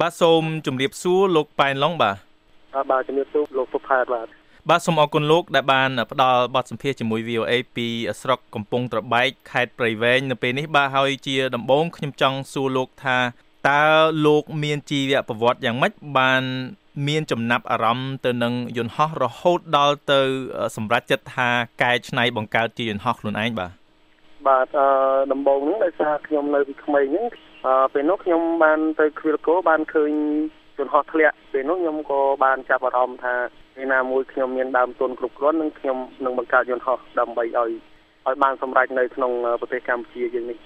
បាទសូមជម្រាបសួរលោកប៉ែនឡុងបាទបាទជំរាបសួរលោកសុផាតបាទបាទសូមអរគុណលោកដែលបានផ្ដល់បទសម្ភាសជាមួយ VOA ពីស្រុកកំពង់ត្របែកខេត្តព្រៃវែងនៅពេលនេះបាទហើយជាដំបូងខ្ញុំចង់សួរលោកថាតើលោកមានជីវប្រវត្តិយ៉ាងម៉េចបានមានចំណាប់អារម្មណ៍ទៅនឹងយន្តហោះរហូតដល់ទៅសម្រេចចិត្តថាកែច្នៃបង្កើតជាយន្តហោះខ្លួនឯងបាទ បាទអឺដំបូងហ្នឹងដោយសារខ្ញុំនៅពីក្មេងហ្នឹងអឺពេលនោះខ្ញុំបានទៅគ្វីលកូបានឃើញយន្តហោះធ្លាក់ពេលនោះខ្ញុំក៏បានចាប់អារម្មណ៍ថាពេលណាមួយខ្ញុំមានដើមទុនគ្រប់គ្រាន់នឹងខ្ញុំនឹងបង្កើតយន្តហោះដើម្បីឲ្យឲ្យបានសម្រេចនៅក្នុងប្រទេសកម្ពុជាយើងនេះ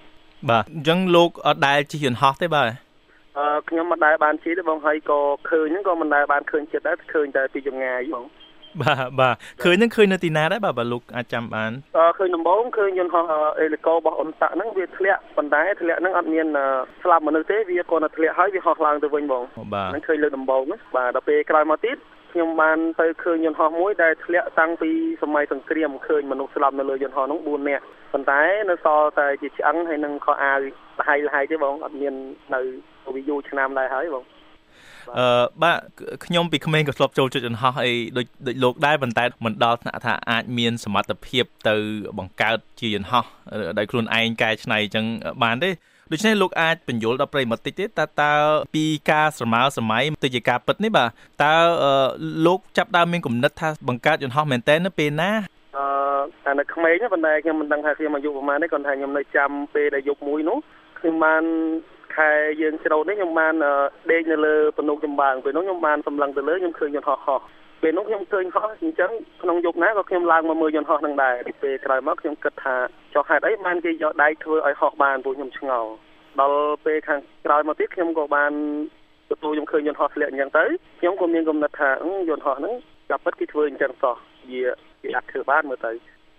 បាទអញ្ចឹងលោកអត់ដែលជិះយន្តហោះទេបាទអឺខ្ញុំមិនដែលបានជិះទេបងហើយក៏ឃើញហ្នឹងក៏មិនដែលបានឃើញចិត្តដែរឃើញតែពីចម្ងាយបង បាទបាទឃើញនឹងឃើញនៅទីណាដែរបាទបើលោកអាចចាំបានអឺឃើញដំបូងឃើញយន្តហោះអេលីកូរបស់អ៊ុនតាក់ហ្នឹងវាធ្លាក់ប៉ុន្តែធ្លាក់ហ្នឹងអត់មានស្លាប់មនុស្សទេវាគ្រាន់តែធ្លាក់ហើយវាហោះឡើងទៅវិញបងហ្នឹងឃើញលើដំបូងហ្នឹងបាទដល់ពេលក្រោយមកទៀតខ្ញុំបានទៅឃើញយន្តហោះមួយដែលធ្លាក់តាំងពីសម័យសង្គ្រាមឃើញមនុស្សស្លាប់នៅលើយន្តហោះហ្នឹង4នាក់ប៉ុន្តែនៅសល់តែជាឆ្អឹងហើយនឹងខោអាវលហើយលហើយទេបងអត់មាននៅវាយូរឆ្នាំដែរហើយបង អឺបាទខ្ញុំពីក្មេងក៏ធ្លាប់ចូលចិត្តយន្តហោះអីដូចដូចលោកដែរប៉ុន្តែមិនដល់ថ្នាក់ថាអាចមានសមត្ថភាពទៅបង្កើតជាយន្តហោះដោយខ្លួនឯងកែច្នៃអញ្ចឹងបានទេដូច្នេះលោកអាចបញ្យល់ដល់ប្រិមត្តតិចទេតើតើពីការស្រមើសម័យទៅជាការពិតនេះបាទតើលោកចាប់ដើមមានគំនិតថាបង្កើតយន្តហោះមែនតើនៅពេលណាអឺតែនៅក្មេងប៉ុន្តែខ្ញុំមិនដឹងថាខ្ញុំអាយុប្រហែលទេគាត់ថាខ្ញុំនៅចាំពេលដែលយប់មួយនោះខ្ញុំបាន ខែយើងច្រូតនេះខ្ញុំបានដេកនៅលើទំនប់ចម្បាំងពេលនោះខ្ញុំបានសម្លឹងទៅលើខ្ញុំឃើញយន្តហោះហោះពេលនោះខ្ញុំឃើញហោះអញ្ចឹងក្នុងយប់ណាក៏ខ្ញុំឡើងមកមើលយន្តហោះនឹងដែរពេលក្រោយមកខ្ញុំគិតថាចុះហេតុអីបានគេយកដៃធ្វើឲ្យហោះបានព្រោះខ្ញុំឆ្ងល់ដល់ពេលខាងក្រោយមកទៀតខ្ញុំក៏បានទទួលខ្ញុំឃើញយន្តហោះធ្លាក់អញ្ចឹងទៅខ្ញុំក៏មានគំនិតថាយន្តហោះហ្នឹងចាប់ពិតគេធ្វើអញ្ចឹងសោះវាគេអាចធ្វើបានមើលទៅ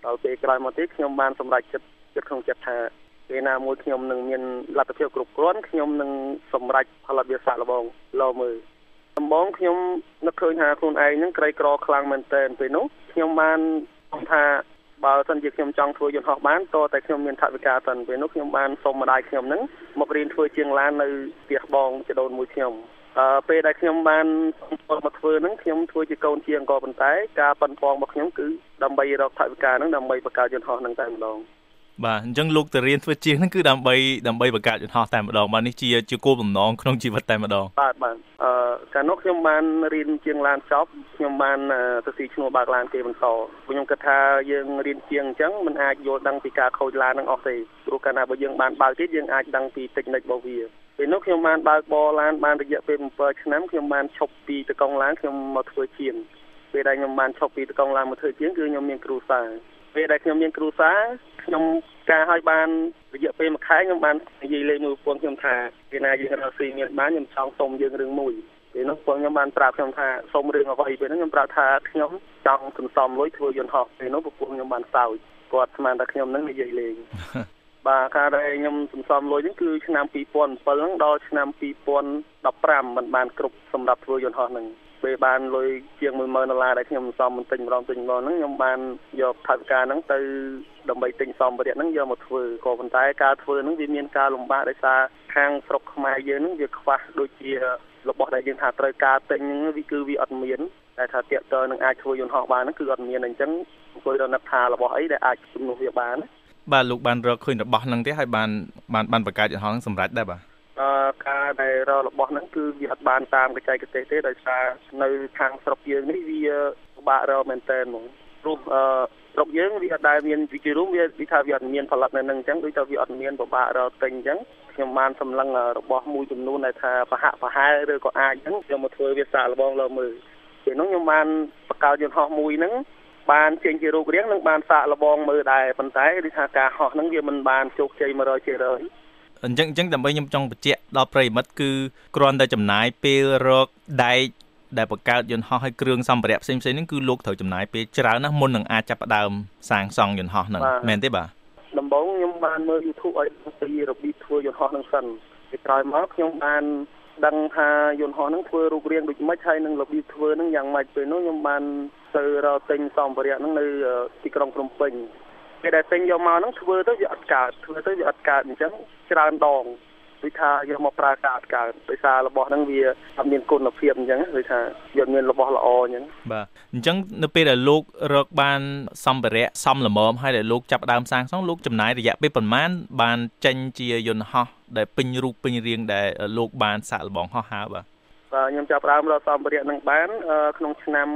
ដល់ពេលក្រោយមកទៀតខ្ញុំបានសម្រេចចិត្តចិត្តក្នុងចិត្តថា ពេលណាមួយខ្ញុំនឹងមានលទ្ធភាពគ្រប់គ្រាន់ខ្ញុំនឹងសម្រេចផលិតវាសាក់លបងលោមើលដំបូងខ្ញុំនឹកឃើញថាខ្លួនឯងនឹងក្រីក្រខ្លាំងមែនទែនពេលនោះខ្ញុំបានថាបើសិនជាខ្ញុំចង់ធ្វើយន្តហោះបានតើតែខ្ញុំមានថវិកាសិនពេលនោះខ្ញុំបានសុំម្ដាយខ្ញុំនឹងមករៀនធ្វើជាងឡាននៅផ្ទះបងចដូនមួយខ្ញុំអឺពេលដែលខ្ញុំបានសុំមកធ្វើហ្នឹងខ្ញុំធ្វើជាកូនជាងក៏ប៉ុន្តែការប៉ុនប៉ងរបស់ខ្ញុំគឺដើម្បីរកថវិកាហ្នឹងដើម្បីបង្កើតយន្តហោះហ្នឹងតែម្ដង បាទអញ្ចឹងលោកទៅរៀនធ្វើជាងហ្នឹងគឺដើម្បីដើម្បីបង្កើតយន្តហោះតែម្ដងបាទនេះជាជាគោលបំណងក្នុងជីវិតតែម្ដងបាទបាទអឺកាលនោះខ្ញុំបានរៀនជាងឡានចប់ខ្ញុំបានទៅស៊ីឈ្នួលបើកឡានគេបន្តខ្ញុំគិតថាយើងរៀនជាងអញ្ចឹងមិនអាចយល់ដឹងពីការខូចឡានហ្នឹងអស់ទេព្រោះកាលណាបើយើងបានបើកទៀតយើងអាចដឹងពីតិចនិចរបស់វាពេលនោះខ្ញុំបានបើកបរឡានបានរយៈពេល7ឆ្នាំខ្ញុំបានឈប់ពីតកង់ឡានខ្ញុំមកធ្វើជាងពេលដែលខ្ញុំបានឈប់ពីតកង់ឡានមកធ្វើជាងគឺខ្ញុំមានគ្រូសា ពេលដែលខ្ញុំមានគ្រូសាខ្ញុំការឲ្យបានរយៈពេលមួយខែខ្ញុំបាននិយាយលេងមួយប្រពន្ធខ្ញុំថាពេលណាយើងរកស៊ីមានបានខ្ញុំចង់សុំយើងរឿងមួយពេលនោះពួកខ្ញុំបានប្រាប់ខ្ញុំថាសុំរឿងអ្វីពេលនោះខ្ញុំប្រាប់ថាខ្ញុំចង់សន្សំលុយធ្វើយន្តហោះពេលនោះពួកខ្ញុំបានសើចគាត់ស្មានថាខ្ញុំនឹងនិយាយលេងបាទការដែលខ្ញុំសន្សំលុយហ្នឹងគឺឆ្នាំ2007ហ្នឹងដល់ឆ្នាំ2015มันបានគ្រប់សម្រាប់ធ្វើយន្តហោះហ្នឹង ពេលបានលុយជាង10000ដុល្លារដែលខ្ញុំសំមិនទិញម្ដងទិញម្ដងហ្នឹងខ្ញុំបានយកថវិកាហ្នឹងទៅដើម្បីទិញសម្ភារៈហ្នឹងយកមកធ្វើក៏ប៉ុន្តែការធ្វើហ្នឹងវាមានការលំបាកដោយសារខាងស្រុកខ្មែរយើងហ្នឹងវាខ្វះដូចជារបស់ដែលយើងថាត្រូវការទិញហ្នឹងវាគឺវាអត់មានតែថាតាកតើនឹងអាចធ្វើយន្តហោះបានហ្នឹងគឺអត់មានអញ្ចឹងអង្គុយរនឹកថារបស់អីដែលអាចជំនួសវាបានបាទលោកបានរកឃើញរបស់ហ្នឹងទេហើយបានបានបានបង្កើតយន្តហោះហ្នឹងសម្រាប់ដែរបាទអឺ ការដែលរករបស់ហ្នឹងគឺវាអត់បានតាមកញ្ចៃកទេសទេដោយសារនៅខាងស្រុកយើងនេះវាពិបាករកមែនតើហ្មងព្រោះអឺស្រុកយើងវាអត់ដែលមានវិជារួមវាវាថាវាអត់មានផលិតនៅនឹងអញ្ចឹងដូចថាវាអត់មានពិបាករកទិញអញ្ចឹងខ្ញុំបានសម្លឹងរបស់មួយចំនួនដែលថាប្រហាក់ប្រហែលឬក៏អាចអញ្ចឹងខ្ញុំមកធ្វើវាសាកល្បងលើមើលពេលនោះខ្ញុំបានបកកើតយន្តហោះមួយហ្នឹងបានចេញជារូបរាងនិងបានសាកល្បងមើលដែរប៉ុន្តែគឺថាការហោះហ្នឹងវាមិនបានជោគជ័យ100% អញ្ចឹងអញ្ចឹងដើម្បីខ្ញុំចង់បញ្ជាក់ដល់ប្រិមិត្តគឺគ្រាន់តែចំណាយពេលរកដែកដែលបង្កើតយន្តហោះឲ្យគ្រឿងសម្ភារៈផ្សេងផ្សេងហ្នឹងគឺលោកត្រូវចំណាយពេលច្រើនណាស់មុននឹងអាចចាប់ផ្ដើមសាងសង់យន្តហោះហ្នឹងមែនទេបាទដំបូងខ្ញុំបានមើល YouTube ឲ្យពីរបៀបធ្វើយន្តហោះហ្នឹងសិនពីក្រោយមកខ្ញុំបានដឹងថាយន្តហោះហ្នឹងធ្វើរូបរាងដូចម៉េចហើយនឹងរបៀបធ្វើហ្នឹងយ៉ាងម៉េចពេលនោះខ្ញុំបានទៅរកទិញសម្ភារៈហ្នឹងនៅទីក្រុងភ្នំពេញ ពេលដែលទិញយកមកហ្នឹងធ្វើទៅវាអត់កើតធ្វើទៅវាអត់កើតអញ្ចឹងច្រើនដងដូចថាយកមកប្រើការអត់កើតដោយសាររបស់ហ្នឹងវាអត់មានគុណភាពអញ្ចឹងដូចថាយកមានរបស់ល្អអញ្ចឹងបាទអញ្ចឹងនៅពេលដែលលោករកបានសម្ភារៈសំលមមហើយដែលលោកចាប់ដើមសាងសង់លោកចំណាយរយៈពេលប្រមាណបានចេញជាយន្តហោះដែលពេញរូបពេញរាងដែលលោកបានសាកល្បងហោះហើរបាទបាទ ខ្ញុំចាប់ផ្ដើមរកសម្ភារៈនឹងបានក្នុងឆ្នាំ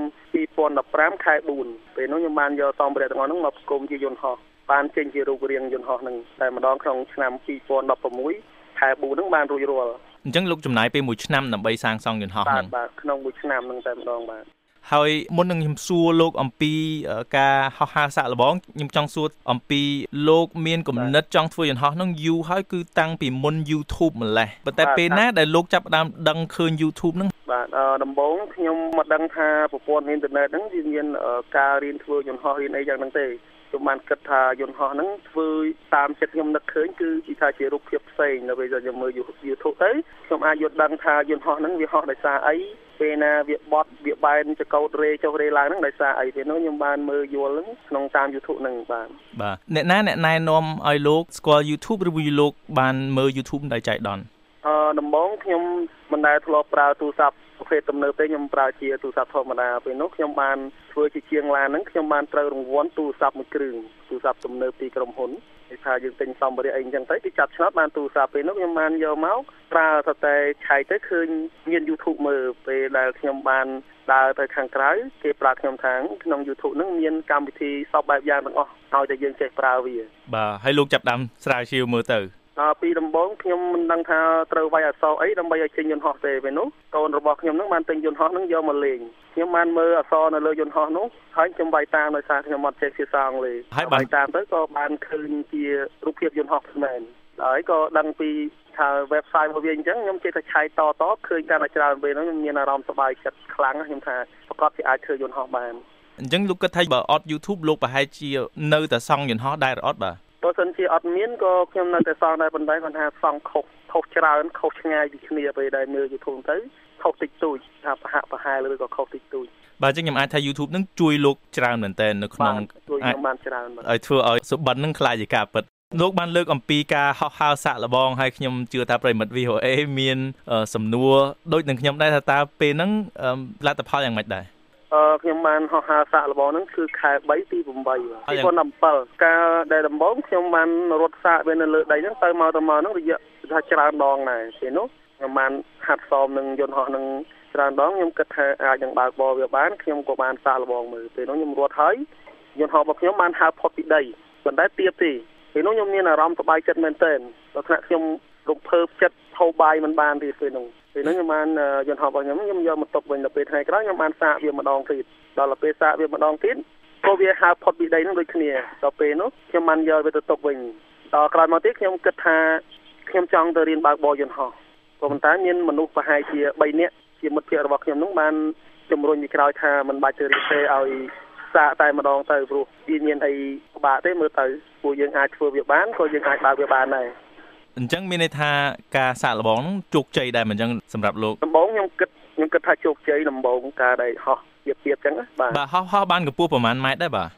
2015ខែ4ពេលនោះខ្ញុំបានយកសម្ភារៈទាំងអស់ហ្នឹងមកផ្គុំជាយន្តហោះបានចេញជារូបរាងយន្តហោះហ្នឹងតែម្ដងក្នុងឆ្នាំ2016ខែ4ហ្នឹងបានរួចរាល់អញ្ចឹងលោកចំណាយពេល1ឆ្នាំដើម្បីសាងសង់យន្តហោះហ្នឹងបាទក្នុងមួយឆ្នាំហ្នឹងតែម្ដងបាទ ហើយមុននឹងខ្ញុំសួរលោកអំពីការហោះហើរសាក់លបងខ្ញុំចង់សួរអំពីលោកមានគំនិតចង់ធ្វើយន្តហោះហ្នឹងយូរហើយគឺតាំងពីមុន YouTube ម្លេះប៉ុន្តែពេលណាដែលលោកចាប់ផ្ដើមដឹងឃើញ YouTube ហ្នឹងបាទដំបូងខ្ញុំមកដឹងថាប្រព័ន្ធអ៊ីនធឺណិតហ្នឹងវាមានការរៀនធ្វើយន្តហោះរៀនអីយ៉ាងហ្នឹងទេខ្ញុំបានគិតថាយន្តហោះហ្នឹងធ្វើតាមចិត្តខ្ញុំនឹកឃើញគឺគេថាជារូបភាពផ្សេងនៅពេលដែលខ្ញុំមើល YouTube ទៅខ្ញុំអាចយល់ដឹងថាយន្តហោះហ្នឹងវាហោះដោយសារអី ពេលណាវាបត់វាបែនចកោតរេចុះរេឡើងហ្នឹងដោយសារអីពេលនោះខ្ញុំបានមើលយល់ហ្នឹងក្នុងតាម YouTube ហ្នឹងបាទបាទអ្នកណាអ្នកណែនាំឲ្យលោកស្គាល់ YouTube ឬមួយលោកបានមើល YouTube ដោយចៃដន្យអឺដំបូងខ្ញុំមិនដែលធ្លាប់ប្រើទូរស័ព្ទប្រភេទទំនើបទេខ្ញុំប្រើជាទូរស័ព្ទធម្មតាពេលនោះខ្ញុំបានធ្វើជាជាងឡានហ្នឹងខ្ញុំបានត្រូវរង្វាន់ទូរស័ព្ទមួយគ្រឿងទូរស័ព្ទទំនើបពីក្រុមហ៊ុន គេថាយើងទិញសម្ភារៈអីអញ្ចឹងទៅគេចាប់ឆ្នោតបានទូរស័ព្ទពេលនោះខ្ញុំបានយកមកប្រើទៅតែឆែកទៅឃើញមាន YouTube មើលពេលដែលខ្ញុំបានដើរទៅខាងក្រៅគេប្រាប់ខ្ញុំថាក្នុង YouTube ហ្នឹងមានកម្មវិធីសពបែបយ៉ាងទាំងអស់ឲ្យតែយើងចេះប្រើវាបាទហើយលោកចាប់ដាំស្រាវជ្រាវមើលទៅដល់ ពីដំបូងខ្ញុំមិនដឹងថាត្រូវវាយអក្សរអីដើម្បីឲ្យចេញយន្តហោះទេពេលនោះកូនរបស់ខ្ញុំនឹងបានទិញយន្តហោះនឹងយកមកលេងខ្ញុំបានមើលអក្សរនៅលើយន្តហោះនោះហើយខ្ញុំវាយតាមដោយសារខ្ញុំអត់ចេះភាសាអង់គ្លេសហើយវាយតាមទៅក៏បានឃើញជារូបភាពយន្តហោះមែនហើយក៏ដឹងពីថា website របស់វាអញ្ចឹងខ្ញុំចេះតែឆែកតតឃើញកាន់តែច្រើនពេលហ្នឹងខ្ញុំមានអារម្មណ៍សប្បាយចិត្តខ្លាំងខ្ញុំថាប្រកបជាអាចធ្វើយន្តហោះបានអញ្ចឹងលោកគិតថាបើអត់ YouTube លោកប្រហែលជានៅតែសង់យន្តហោះដែរអត់បាទបើ សិនជាអត់មានក៏ខ្ញុំនៅតែសងដែរប៉ុន្តែគាត់ថាសងខុសខុសច្រើនខុសឆ្ងាយពីគ្នាពេលដែលមើល YouTube ទៅខុសតិចតួចថាប្រហាក់ប្រហែលឬក៏ខុសតិចតួចបាទអញ្ចឹងខ្ញុំអាចថា YouTube នឹងជួយលោកច្រើនមែនតើនៅក្នុងជួយខ្ញុំបានច្រើនបាទឲ្យធ្វើឲ្យសុបិននឹងខ្លាចជាការពិតលោកបានលើកអំពីការហោះហើរសាក់លបងហើយខ្ញុំជឿថាប្រិមិត្ត VOA មានសំណួរដូចនឹងខ្ញុំដែរថាតើពេលហ្នឹងលទ្ធផលយ៉ាងម៉េចដែរ អឺខ្ញុំបានហោះហើរសាក់របស់ហ្នឹងគឺខែ3ទី8 2017កាលដែលដំបូងខ្ញុំបានរត់សាកវានៅលើដីហ្នឹងទៅមកទៅមកហ្នឹងរយៈថាច្រើនដងដែរពេលនោះខ្ញុំបានហាត់សមនឹងយន្តហោះនឹងច្រើនដងខ្ញុំគិតថាអាចនឹងបើកបរវាបានខ្ញុំក៏បានសាកល្បងមើលពេលនោះខ្ញុំរត់ហើយយន្តហោះរបស់ខ្ញុំបានហើរផុតពីដីប៉ុន្តែទៀតទេពេលនោះខ្ញុំមានអារម្មណ៍សប្បាយចិត្តមែនទែនដល់ថ្នាក់ខ្ញុំរំភើបចិត្តហូបបាយមិនបានទៀតពេលនោះ ពេលហ្នឹងខ្ញុំបានយន្តហោះរបស់ខ្ញុំខ្ញុំយកមកទុកវិញដល់ពេលថ្ងៃក្រោយខ្ញុំបានសាកវាម្ដងទៀតដល់ពេលសាកវាម្ដងទៀតក៏វាហើផុតពីដីហ្នឹងដូចគ្នាដល់ពេលនោះខ្ញុំបានយកវាទៅទុកវិញដល់ក្រោយមកទៀតខ្ញុំគិតថាខ្ញុំចង់ទៅរៀនបើកបរយន្តហោះក៏ប៉ុន្តែមានមនុស្សប្រហែលជា3នាក់ជាមិត្តភ័ក្តិរបស់ខ្ញុំនោះបានជំរុញពីក្រោយថាមិនបាច់ទៅរៀនទេឲ្យសាកតែម្ដងទៅព្រោះវាមានអីពិបាកទេមើលទៅពួកយើងអាចធ្វើវាបានក៏យើងអាចបើកវាបានដែរ អញ្ចឹងមានន័យថាការសាកល្បងហ្នឹងជោគជ័យដែរមិនអញ្ចឹងសម្រាប់លោកដំបូងខ្ញុំគិតខ្ញុំគិតថាជោគជ័យដំបូងការដែលហោះទៀបទៀបអញ្ចឹងបាទបាទហោះហោះបានកម្ពស់ប្រហែលម៉ែត្រដែរបាទ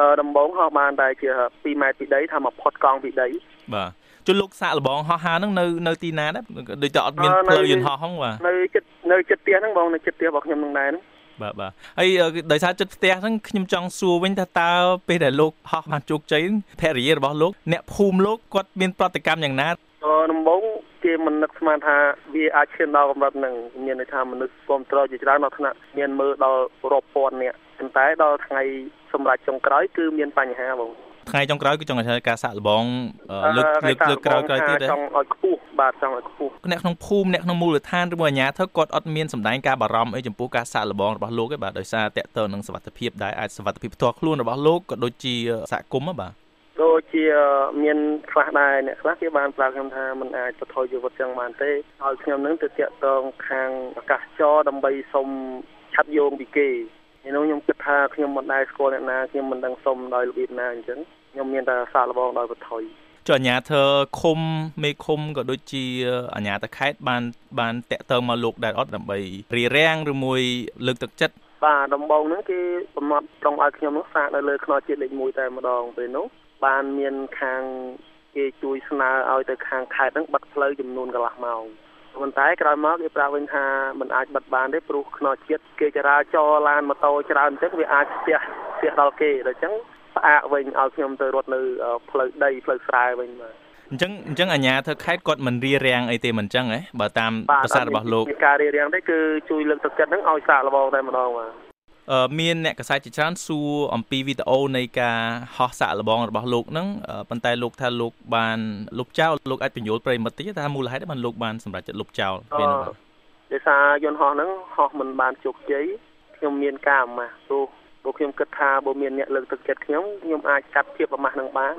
អឺដំបូងហោះបានតែជា2ម៉ែត្រពីដីថាមកផុតកង់ពីដីបាទជន់លោកសាកល្បងហោះហើរហ្នឹងនៅនៅទីណាដែរដូចតែអត់មានផ្លូវយន្តហោះហ្នឹងបាទនៅចិត្តនៅចិត្តផ្ទះហ្នឹងបងនៅចិត្តផ្ទះរបស់ខ្ញុំហ្នឹងដែរហ្នឹង បាទបាទហើយដោយសារចិត្តផ្ទះហ្នឹងខ្ញុំចង់សួរវិញថាតើពេលដែលលោកហោះបានជោគជ័យភរិយារបស់លោកអ្នកភូមិលោកគាត់មានប្រតិកម្មយ៉ាងណាដំបូងគេមិននឹកស្មានថាវាអាចឈានដល់កម្រិតហ្នឹងមានន័យថាមនុស្សគ្រប់គ្រងជាច្រើនដល់ថ្នាក់មានមើលដល់រាប់ពាន់នាក់ប៉ុន្តែដល់ថ្ងៃសម្រាប់ចុងក្រោយគឺមានបញ្ហាបង ថ្ងៃចុងក្រោយគឺចង់ឲ្យការសាក់លបងលើកលើកលើកក្រោយក្រោយទៀតចង់ឲ្យខ្ពស់បាទចង់ឲ្យខ្ពស់អ្នកក្នុងភូមិអ្នកក្នុងមូលដ្ឋានឬមួយអាជ្ញាធរគាត់អត់មានសម្ដែងការបារម្ភអីចំពោះការសាក់លបងរបស់លោកទេបាទដោយសារតកតទៅនឹងសវត្ថភាពដែរអាចសវត្ថភាពផ្ទាល់ខ្លួនរបស់លោកក៏ដូចជាសហគមន៍បាទដូចជាមានខ្លះដែរអ្នកខ្លះគេបានប្រាប់ខ្ញុំថាมันអាចបថយជីវិតចឹងបានទេហើយខ្ញុំនឹងទៅតាក់ទងខាងអាកាសចរដើម្បីសុំឆាត់យោងពីគេនេះនោះខ្ញុំគិតថាខ្ញុំមិនដែលស្គាល់អ្នកណាខ្ញុំមិនដឹងសុំដោយរបៀបណាអញ្ចឹង ខ្ញុំមានតែសាកល្បងដោយបថយចុះអាញាធរឃុំមេឃុំក៏ដូចជាអាញាតខេត្តបាន បានតាក់ទងមកលោកដែរអត់ដើម្បីរៀបរៀងឬមួយលើកទឹកចិត្តបាទដំបងហ្នឹងគេកំណត់ត្រង់ឲ្យខ្ញុំនោះសាកនៅលើខ្នល់ជាតិលេខ1តែម្ដងពេលនោះបានមានខាងគេជួយស្នើឲ្យទៅខាងខេត្តហ្នឹងបិទផ្លូវចំនួនកន្លះម៉ោងប៉ុន្តែក្រោយមកគេប្រាប់វិញថាมันអាចបិទបានទេព្រោះខ្នោជាតិគេចរាចរឡានម៉ូតូច្រើនអញ្ចឹងវាអាចស្ទះស្ទះដល់គេដូច្នេះ ផ្អាកវិញឲ្យខ្ញុំទៅរត់នៅផ្លូវដីផ្លូវស្រែវិញបាទអញ្ចឹងអញ្ចឹងអាជ្ញាធរខេត្តគាត់មិនរៀបរៀងអីទេមិនអញ្ចឹងហ៎បើតាមប្រសាសន៍របស់លោកការរៀបរៀងទេគឺជួយលើកទឹកចិត្តហ្នឹងឲ្យសាកល្បងតែម្ដងបាទមានអ្នកកសែតជាច្រើនសួរអំពីវីដេអូនៃការហោះសាកល្បងរបស់លោកហ្នឹងប៉ុន្តែលោកថាលោកបានលុបចោលលោកអាចបញ្យល់ប្រិមិត្តតិចថាមូលហេតុបានលោកបានសម្រេចចិត្តលុបចោលពេលនោះដោយសារយន្តហោះហ្នឹងហោះមិនបានជោគជ័យខ្ញុំមានការអាម៉ាស់ព្រោះ ព្រោះខ្ញុំគិតថាបើមានអ្នកលើកទឹកចិត្តខ្ញុំខ្ញុំអាចកាត់ភាពអាម៉ាស់នឹងបាន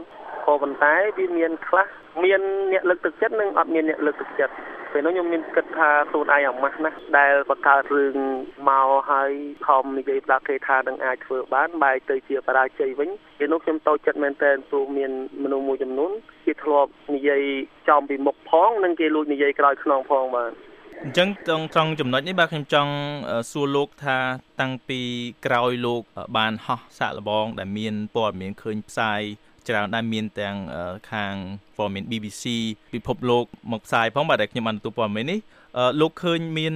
ក៏ប៉ុន្តែវាមានខ្លះមានអ្នកលើកទឹកចិត្តនិងអត់មានអ្នកលើកទឹកចិត្តពេលនោះខ្ញុំមានគិតថាខ្លួនឯងអាម៉ាស់ណាស់ដែលបង្កើតរឿងមកហើយខំនិយាយប្រាប់គេថានឹងអាចធ្វើបានបែរទៅជាបរាជ័យវិញពេលនោះខ្ញុំតូចចិត្តមែនទែនព្រោះមានមនុស្សមួយចំនួនគេធ្លាប់និយាយចំពីមុខផងនិងគេលួចនិយាយក្រោយខ្នងផងបាទ អញ្ចឹងត្រង់ត្រង់ចំណុចនេះបាទខ្ញុំចង់សួរលោកថាតាំងពីក្រោយលោក បានហោះសាកល្បង ដែលមានព័ត៌មានឃើញផ្សាយច្រើនដែរមានទាំងខាងព័ត៌មាន BBC ពិភពលោកមកផ្សាយផងបាទដែលខ្ញុំបានទទួលព័ត៌មាននេះលោកឃើញមាន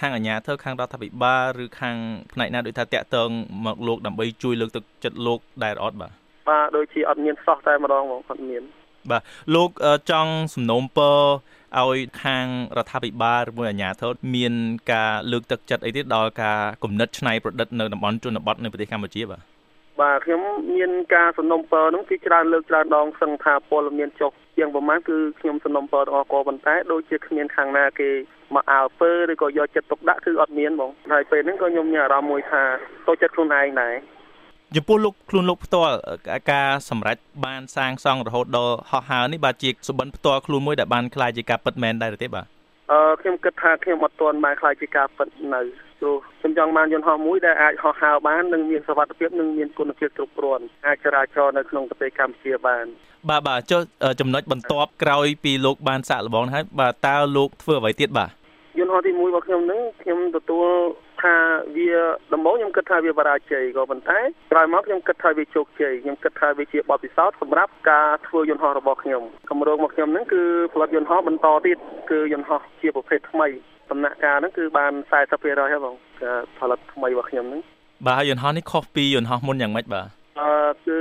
ខាងអាជ្ញាធរខាងរដ្ឋាភិបាលឬខាងផ្នែកណាដូចថាតាក់ទងមកលោកដើម្បីជួយលើកទឹកចិត្តលោកដែរអត់បាទបាទដូចជាអត់មានសោះតែម្ដងបងអត់មានបាទលោកចង់សំណូមពរ ឲ្យខាងរដ្ឋាភិបាលឬមួយអាជ្ញាធរមានការលើកទឹកចិត្តអីទៀតដល់ការគំនិតច្នៃប្រឌិតនៅតំបន់ជនបទនៃប្រទេសកម្ពុជាបាទបាទខ្ញុំមានការសំណុំពរនោះគឺច្រើនលើកច្រើនដងសឹងថាពលមានចុះជាងប្រមាណគឺខ្ញុំសំណុំពរទាំងអស់ក៏ប៉ុន្តែដូចជាគ្មានខាងណាគេមកអើពើឬក៏យកចិត្តទុកដាក់គឺអត់មានបងហើយពេលហ្នឹងក៏ខ្ញុំមានអារម្មណ៍មួយថាតូចចិត្តខ្លួនឯងដែរ ចំពោះលោកខ្លួនលោកផ្ទាល់ការសម្រេចបានសាងសង់រហូតដល់ហោះហើរនេះបាទជាសុបិនផ្ទាល់ខ្លួនមួយដែលបានខ្លាយជាការពិតមែនដែរទេបាទអឺខ្ញុំគិតថាខ្ញុំអត់ទាន់បានខ្លាយជាការពិតនៅព្រោះខ្ញុំចង់បានយន្តហោះមួយដែលអាចហោះហើរបាននិងមានសុវត្ថិភាពនិងមានគុណភាពគ្រប់គ្រាន់អាចចរាចរនៅក្នុងប្រទេសកម្ពុជាបានបាទបាទចុះចំណុចបន្ទាប់ក្រោយពីលោកបានសាកល្បងហើយបាទតើលោកធ្វើអ្វីទៀតបាទយន្តហោះទី1របស់ខ្ញុំនឹងខ្ញុំទទួល ថាវាដំបូងខ្ញុំគិតថាវាបរាជ័យក៏ប៉ុន្តែក្រោយមកខ្ញុំគិតថាវាជោគជ័យខ្ញុំគិតថាវាជាបទពិសោធន៍សម្រាប់ការធ្វើយន្តហោះរបស់ខ្ញុំគម្រោងរបស់ខ្ញុំហ្នឹងគឺផលិតយន្តហោះបន្តទៀតគឺយន្តហោះជាប្រភេទថ្មីដំណាក់កាលហ្នឹងគឺបាន40%ហើយបងផលិតថ្មីរបស់ខ្ញុំហ្នឹងបាទយន្តហោះនេះខុសពីយន្តហោះមុនយ៉ាងម៉េចបាទអឺគឺ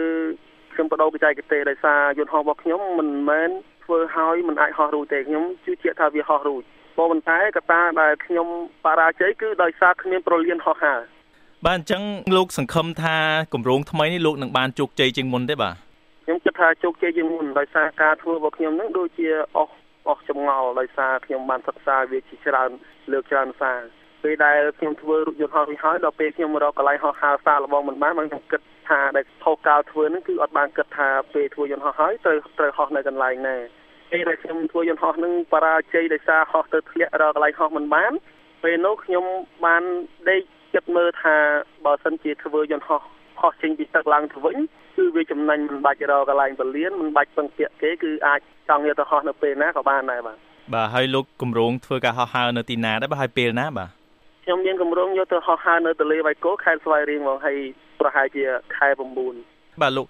ខ្ញុំបដូរបច្ចេកទេសដោយសារយន្តហោះរបស់ខ្ញុំមិនមែនធ្វើឲ្យមិនអាចហោះរួចទេខ្ញុំជឿជាក់ថាវាហោះរួច ប៉ុន្តែកត្តាដែលខ្ញុំបរាជ័យគឺដោយសារគ្មានប្រលានហោះហើរបាទអញ្ចឹងលោកសង្ឃឹមថាគម្រោងថ្មីនេះលោកនឹងបានជោគជ័យជាងមុនទេបាទខ្ញុំគិតថាជោគជ័យជាងមុនដោយសារការធ្វើរបស់ខ្ញុំនឹងដូចជាអស់អស់ចម្ងល់ដោយសារខ្ញុំបានសិក្សាវាជាច្រើនលើកច្រើនសារពេលដែលខ្ញុំធ្វើរូបយន្តហោះរួចហើយដល់ពេលខ្ញុំរកកន្លែងហោះហើរសារលបងមិនបានខ្ញុំគិតថាដែលថោកកាលធ្វើនឹងគឺអត់បានគិតថាពេលធ្វើយន្តហោះហើយត្រូវត្រូវហោះនៅកន្លែងណា ពេលដែលខ្ញុំធ្វើយន្តហោះនឹងបរាជ័យដោយសារហោះទៅធ្លាក់រកកន្លែងហោះមិនបានពេលនោះខ្ញុំបានដេកគិតមើលថាបើសិនជាធ្វើយន្តហោះហោះចេញពីទឹកឡើងទៅវិញគឺវាចំណេញមិនបាច់រកកន្លែងពលានមិនបាច់ពឹងពាក់គេគឺអាចចង់យកទៅហោះនៅពេលណាក៏បានដែរបាទបាទហើយលោកគម្រោងធ្វើការហោះហើរនៅទីណាដែរបាទហើយពេលណាបាទខ្ញុំមានគម្រោងយកទៅហោះហើរនៅទន្លេវ៉ៃគោខេត្តស្វាយរៀងហ្មងហើយប្រហែលជាខែ9បាទលោក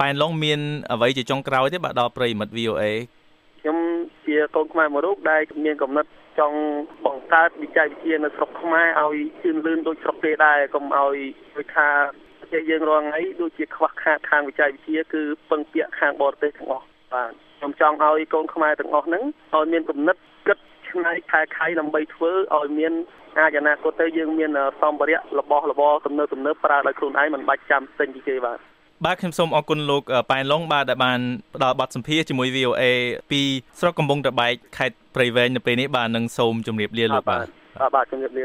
ប៉ែនឡុងមានអ្វីជាចុងក្រោយទេបាទដល់ប្រិមិត្ត VOA ខ្ញុំជាកូនខ្មែរមួយរូបដែលមានកំណត់ចង់បង្កើតវិច័យវិទ្យានៅស្រុកខ្មែរឲ្យជឿនលឿនដូចស្រុកគេដែរកុំឲ្យដូចថាប្រទេសយើងរងថ្ងៃដូចជាខ្វះខាតខាងវិច័យវិទ្យាគឺពឹងពាក់ខាងបរទេសទាំងអស់បាទខ្ញុំចង់ឲ្យកូនខ្មែរទាំងអស់ហ្នឹងឲ្យមានកំណត់គិតឆ្នៃខែខៃដើម្បីធ្វើឲ្យមានអាចអនាគតទៅយើងមានសម្ភារៈរបស់របរទំនើបទំនើបប្រើដោយខ្លួនឯងមិនបាច់ចាំទិញពីគេបាទ បាទខ្ញុំសូមអរគុណលោកប៉ែនឡុងបាទដែលបានផ្ដល់បទសម្ភាសជាមួយ VOA ពីស្រុកកំពង់ត្របែកខេត្តព្រៃវែងនៅពេលនេះបាទនឹងសូមជម្រាបលាលោកបាទបាទជម្រាបលា